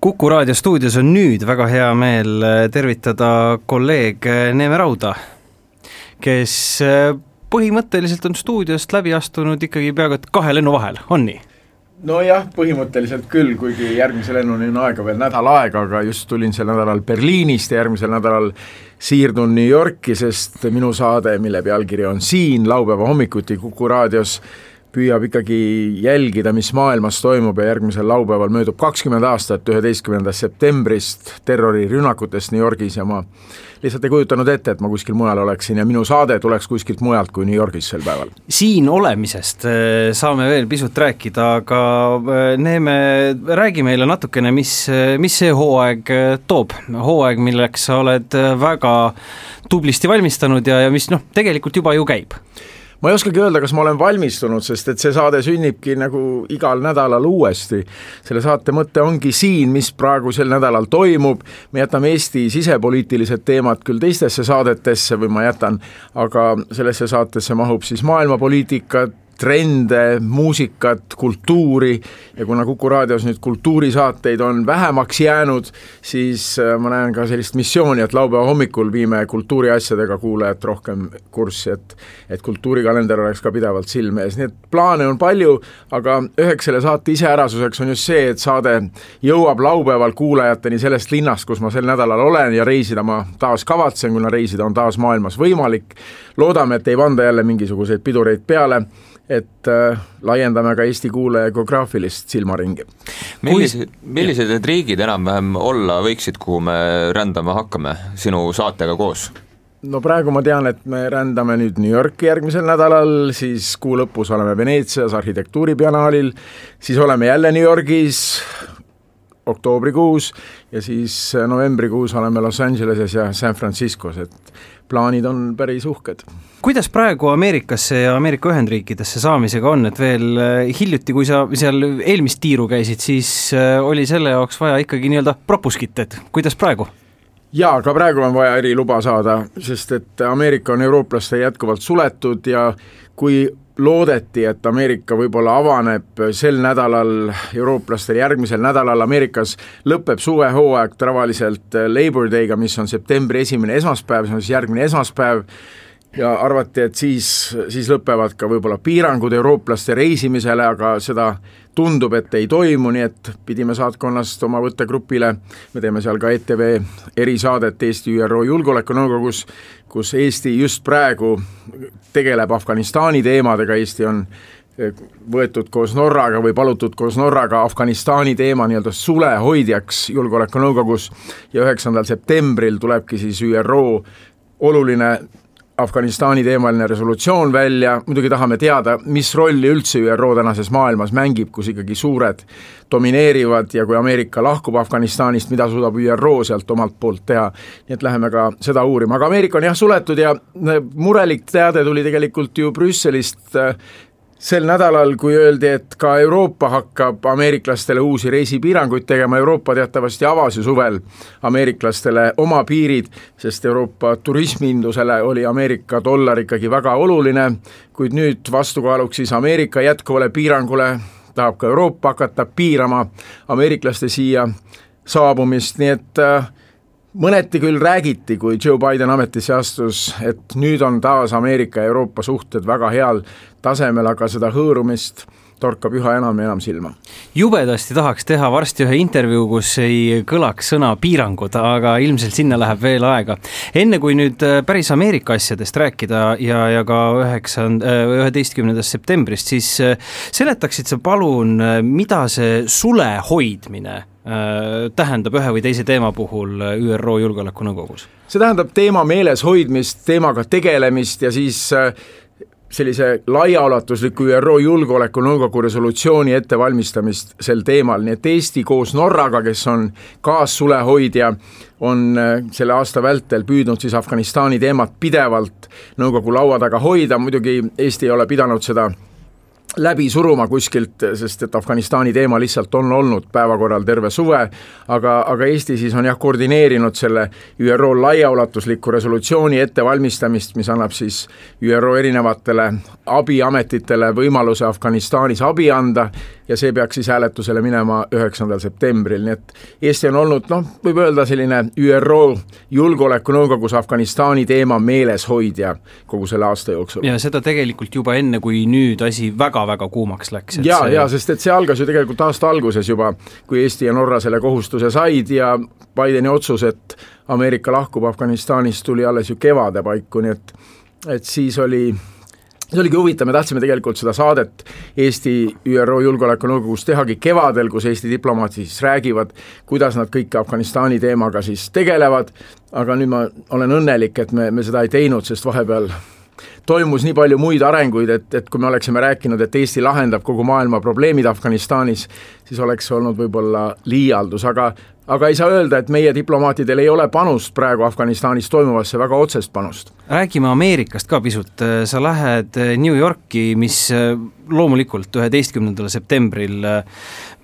kuku raadio stuudios on nüüd väga hea meel äh, tervitada kolleeg äh, Neeme Rauda, kes äh, põhimõtteliselt on stuudiost läbi astunud ikkagi peaaegu et kahe lennu vahel, on nii? nojah, põhimõtteliselt küll, kuigi järgmise lennuni on aega veel nädal aega, aga just tulin sel nädalal Berliinist ja järgmisel nädalal siirdun New Yorki, sest minu saade, mille pealkiri on Siin laupäeva hommikuti Kuku raadios, püüab ikkagi jälgida, mis maailmas toimub ja järgmisel laupäeval möödub kakskümmend aastat üheteistkümnendast septembrist terrorirünnakutest New Yorgis ja ma lihtsalt ei kujutanud ette, et ma kuskil mujal oleksin ja minu saade tuleks kuskilt mujalt kui New Yorgis sel päeval. siin olemisest äh, saame veel pisut rääkida, aga äh, Neeme, räägi meile natukene, mis, mis see hooaeg äh, toob, hooaeg, milleks sa oled väga tublisti valmistanud ja, ja mis noh, tegelikult juba ju käib ma ei oskagi öelda, kas ma olen valmistunud, sest et see saade sünnibki nagu igal nädalal uuesti. selle saate mõte ongi siin, mis praegu sel nädalal toimub, me jätame Eesti sisepoliitilised teemad küll teistesse saadetesse või ma jätan, aga sellesse saatesse mahub siis maailmapoliitikat, trende, muusikat, kultuuri. Ja kuna Kuku raadios nüüd kultuurisaateid on vähemaks jäänud, siis äh, ma näen ka sellist missiooni, et laupäeva hommikul viime kultuuriasjadega kuulajat rohkem kurssi, et et kultuurikalender oleks ka pidevalt silme ees, nii et plaane on palju, aga üheks selle saate iseärasuseks on just see, et saade jõuab laupäeval kuulajateni sellest linnast, kus ma sel nädalal olen ja reisida ma taas kavatsen, kuna reisida on taas maailmas võimalik, loodame, et ei panda jälle mingisuguseid pidureid peale et äh, laiendame ka Eesti kuulaja geograafilist silmaringi. millised, millised need riigid enam-vähem olla võiksid, kuhu me rändama hakkame sinu saatega koos? no praegu ma tean, et me rändame nüüd New Yorki järgmisel nädalal, siis kuu lõpus oleme Veneetsias arhitektuuribiennaalil, siis oleme jälle New Yorgis oktoobrikuus ja siis novembrikuus oleme Los Angeleses ja San Franciscos, et plaanid on päris uhked. kuidas praegu Ameerikasse ja Ameerika Ühendriikidesse saamisega on, et veel äh, hiljuti, kui sa seal eelmist tiiru käisid, siis äh, oli selle jaoks vaja ikkagi nii-öelda propuskit, et kuidas praegu? jaa, ka praegu on vaja eriluba saada, sest et Ameerika on eurooplaste jätkuvalt suletud ja kui loodeti, et Ameerika võib-olla avaneb sel nädalal eurooplastele, järgmisel nädalal. Ameerikas lõpeb suvehooaeg tavaliselt Labor Day'ga, mis on septembri esimene esmaspäev, see on siis järgmine esmaspäev, ja arvati, et siis, siis lõpevad ka võib-olla piirangud eurooplaste reisimisele, aga seda tundub, et ei toimu, nii et pidime saatkonnast oma võttegrupile, me teeme seal ka ETV erisaadet Eesti ÜRO Julgeolekunõukogus, kus Eesti just praegu tegeleb Afganistani teemadega, Eesti on eh, võetud koos Norraga või palutud koos Norraga Afganistani teema nii-öelda sulehoidjaks Julgeolekunõukogus ja üheksandal septembril tulebki siis ÜRO oluline Afganistani teemaline resolutsioon välja, muidugi tahame teada, mis rolli üldse ÜRO tänases maailmas mängib, kus ikkagi suured domineerivad ja kui Ameerika lahkub Afganistanist, mida suudab ÜRO sealt omalt poolt teha, nii et läheme ka seda uurima, aga Ameerika on jah suletud ja murelik teade tuli tegelikult ju Brüsselist sel nädalal, kui öeldi, et ka Euroopa hakkab ameeriklastele uusi reisipiiranguid tegema, Euroopa teatavasti avas ju suvel ameeriklastele oma piirid, sest Euroopa turismiindusele oli Ameerika dollar ikkagi väga oluline, kuid nüüd vastukaaluks siis Ameerika jätkuvale piirangule tahab ka Euroopa hakata piirama ameeriklaste siia saabumist, nii et äh, mõneti küll räägiti, kui Joe Biden ametisse astus, et nüüd on taas Ameerika ja Euroopa suhted väga heal tasemel, aga seda hõõrumist torkab üha enam ja enam silma. jubedasti tahaks teha varsti ühe intervjuu, kus ei kõlaks sõna piirangud, aga ilmselt sinna läheb veel aega. enne kui nüüd äh, päris Ameerika asjadest rääkida ja, ja ka üheksand-, äh, üheteistkümnendast septembrist, siis äh, seletaksid sa palun, mida see sule hoidmine tähendab ühe või teise teema puhul äh, ÜRO Julgeolekunõukogus? see tähendab teema meeles hoidmist, teemaga tegelemist ja siis äh, sellise laiaulatusliku ÜRO Julgeolekunõukogu resolutsiooni ettevalmistamist sel teemal, nii et Eesti koos Norraga, kes on kaassulehoidja, on selle aasta vältel püüdnud siis Afganistani teemat pidevalt nõukogu laua taga hoida, muidugi Eesti ei ole pidanud seda läbi suruma kuskilt, sest et Afganistani teema lihtsalt on olnud päevakorral terve suve, aga, aga Eesti siis on jah, koordineerinud selle ÜRO laiaulatusliku resolutsiooni ettevalmistamist, mis annab siis ÜRO erinevatele abiametitele võimaluse Afganistanis abi anda, ja see peaks siis hääletusele minema üheksandal septembril, nii et Eesti on olnud noh, võib öelda selline ÜRO Julgeolekunõukogus Afganistani teema meeleshoidja kogu selle aasta jooksul. ja seda tegelikult juba enne, kui nüüd asi väga-väga kuumaks läks. ja see..., ja sest et see algas ju tegelikult aasta alguses juba, kui Eesti ja Norra selle kohustuse said ja Bideni otsus, et Ameerika lahkub Afganistanist, tuli alles ju kevade paiku, nii et et siis oli see oligi huvitav, me tahtsime tegelikult seda saadet Eesti ÜRO Julgeolekunõukogus tehagi kevadel, kus Eesti diplomaadid siis räägivad, kuidas nad kõik Afganistani teemaga siis tegelevad, aga nüüd ma olen õnnelik, et me, me seda ei teinud, sest vahepeal toimus nii palju muid arenguid, et, et kui me oleksime rääkinud, et Eesti lahendab kogu maailma probleemid Afganistanis, siis oleks olnud võib-olla liialdus, aga aga ei saa öelda, et meie diplomaatidel ei ole panust praegu Afganistanis toimuvasse, väga otsest panust. räägime Ameerikast ka pisut, sa lähed New Yorki, mis loomulikult üheteistkümnendal septembril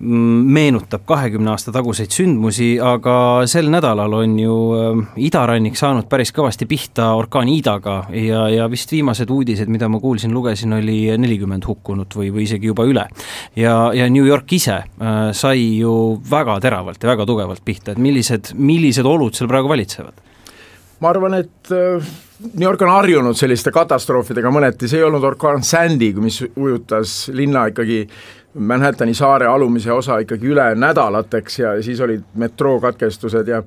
meenutab kahekümne aasta taguseid sündmusi, aga sel nädalal on ju idarannik saanud päris kõvasti pihta orkaan Idaga ja, ja vist viimased uudised, mida ma kuulsin, lugesin, oli nelikümmend hukkunut või, või isegi juba üle. ja, ja New York ise sai ju väga teravalt ja väga tugevalt pihta, et millised, millised olud seal praegu valitsevad? Ma arvan, et New York on harjunud selliste katastroofidega mõneti, see ei olnud orkaan Sandy, mis ujutas linna ikkagi Manhattani saare alumise osa ikkagi üle nädalateks ja siis olid metrookatkestused ja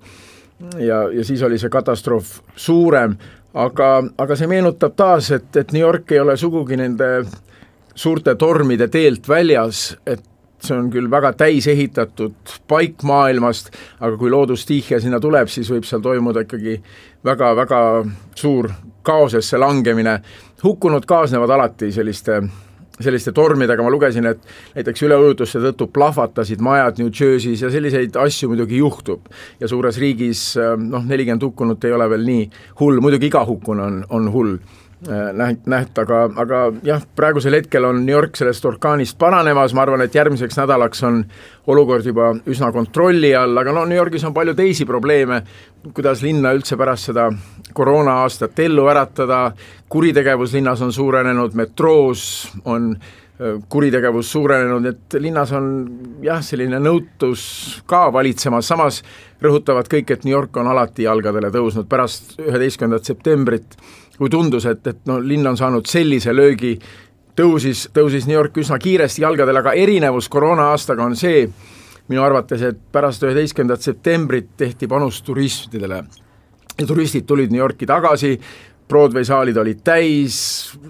ja, ja siis oli see katastroof suurem, aga, aga see meenutab taas, et, et New York ei ole sugugi nende suurte tormide teelt väljas, et see on küll väga täisehitatud paik maailmast, aga kui loodusstiihia sinna tuleb, siis võib seal toimuda ikkagi väga-väga suur kaosesse langemine. hukkunud kaasnevad alati selliste selliste tormidega ma lugesin, et näiteks üleujutuste tõttu plahvatasid majad New Jersey's ja selliseid asju muidugi juhtub. ja suures riigis noh, nelikümmend hukkunut ei ole veel nii hull, muidugi iga hukkunu on, on hull näht-, näht-, aga, aga jah, praegusel hetkel on New York sellest orkaanist paranemas, ma arvan, et järgmiseks nädalaks on olukord juba üsna kontrolli all, aga no New Yorgis on palju teisi probleeme, kuidas linna üldse pärast seda koroona-aastat ellu äratada, kuritegevus linnas on suurenenud, metroos on äh, kuritegevus suurenenud, et linnas on jah, selline nõutus ka valitsemas, samas rõhutavad kõik, et New York on alati jalgadele tõusnud pärast üheteistkümnendat septembrit kui tundus, et, et no linn on saanud sellise löögi, tõusis, tõusis New York üsna kiiresti jalgadele, aga erinevus koroona-aastaga on see, minu arvates, et pärast üheteistkümnendat septembrit tehti panus turistidele. ja turistid tulid New Yorki tagasi, Broadway saalid olid täis,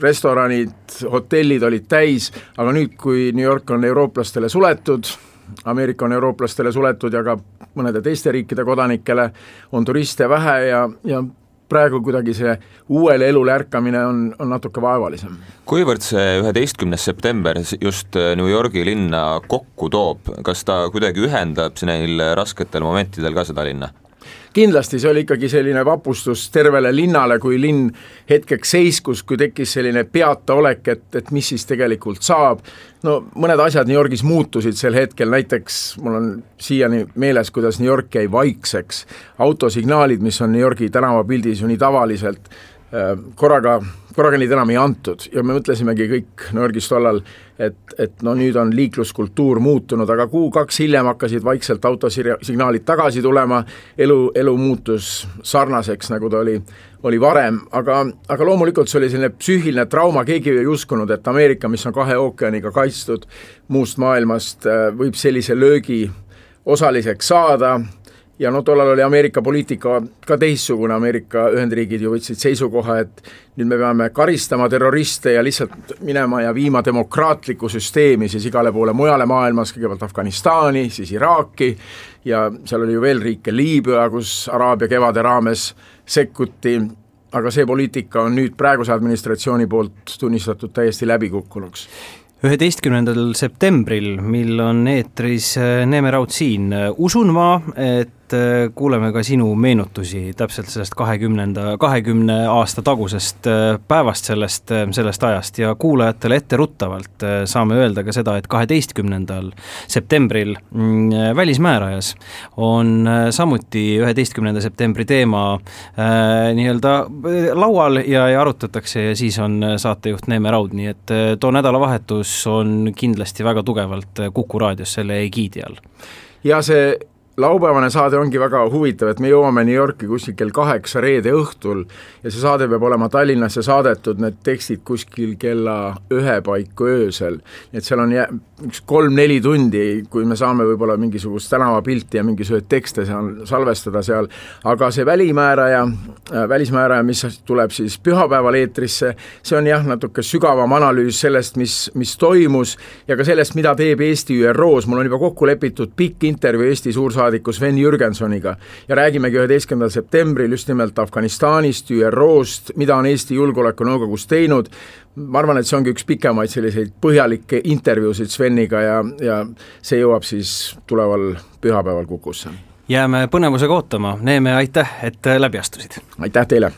restoranid, hotellid olid täis, aga nüüd, kui New York on eurooplastele suletud, Ameerika on eurooplastele suletud ja ka mõnede teiste riikide kodanikele, on turiste vähe ja, ja praegu kuidagi see uuele elule ärkamine on, on natuke vaevalisem. kuivõrd see üheteistkümnes september just New Yorgi linna kokku toob, kas ta kuidagi ühendab neil rasketel momentidel ka seda linna? Kindlasti see oli ikkagi selline vapustus tervele linnale, kui linn hetkeks seiskus, kui tekkis selline peataolek, et, et mis siis tegelikult saab, no mõned asjad New Yorgis muutusid sel hetkel, näiteks mul on siiani meeles, kuidas New York jäi vaikseks, autosignaalid, mis on New Yorgi tänavapildis ju nii tavaliselt, korraga korraga neid enam ei antud ja me mõtlesimegi kõik New Yorgis tollal, et, et no nüüd on liikluskultuur muutunud, aga kuu-kaks hiljem hakkasid vaikselt autosignaalid tagasi tulema, elu, elu muutus sarnaseks, nagu ta oli, oli varem, aga, aga loomulikult see oli selline psüühiline trauma, keegi ei uskunud, et Ameerika, mis on kahe ookeaniga kaitstud muust maailmast, võib sellise löögi osaliseks saada ja no tollal oli Ameerika poliitika ka teistsugune, Ameerika Ühendriigid ju võtsid seisukoha, et nüüd me peame karistama terroriste ja lihtsalt minema ja viima demokraatlikku süsteemi siis igale poole mujale maailmas, kõigepealt Afganistani, siis Iraaki. Ja seal oli ju veel riike, Liibüa, kus Araabia kevade raames sekkuti, aga see poliitika on nüüd praeguse administratsiooni poolt tunnistatud täiesti läbikukkunuks. Üheteistkümnendal septembril, mil on eetris Neeme Raud siin, usun ma, et et äh, kuuleme ka sinu meenutusi täpselt sellest kahekümnenda, kahekümne aasta tagusest äh, päevast, sellest, äh, sellest ajast. Ja kuulajatele etteruttavalt saame öelda ka seda, et kaheteistkümnendal septembril mm, Välismäärajas on samuti üheteistkümnenda septembri teema nii-öelda laual ja, ja arutatakse ja siis on saatejuht Neeme Raud, nii et too nädalavahetus on kindlasti väga tugevalt Kuku raadios selle egiidi all. Ja see laupäevane saade ongi väga huvitav, et me jõuame New Yorki kuskil kell kaheksa reede õhtul ja see saade peab olema Tallinnasse saadetud, need tekstid kuskil kella ühe paiku öösel. et seal on jää-, üks kolm-neli tundi, kui me saame võib-olla mingisugust tänavapilti ja mingisuguseid tekste seal salvestada seal, aga see välimääraja, äh, välismääraja, mis tuleb siis pühapäeval eetrisse, see on jah, natuke sügavam analüüs sellest, mis, mis toimus ja ka sellest, mida teeb Eesti ÜRO-s, mul on juba kokku lepitud pikk intervjuu Eesti suursaadikuga, saadiku Sven Jürgensoniga ja räägimegi üheteistkümnendal septembril just nimelt Afganistanist, ÜRO-st, mida on Eesti Julgeolekunõukogus teinud, ma arvan, et see ongi üks pikemaid selliseid põhjalikke intervjuusid Sveniga ja, ja see jõuab siis tuleval pühapäeval Kukusse. jääme põnevusega ootama, Neeme, aitäh, et läbi astusid! aitäh teile!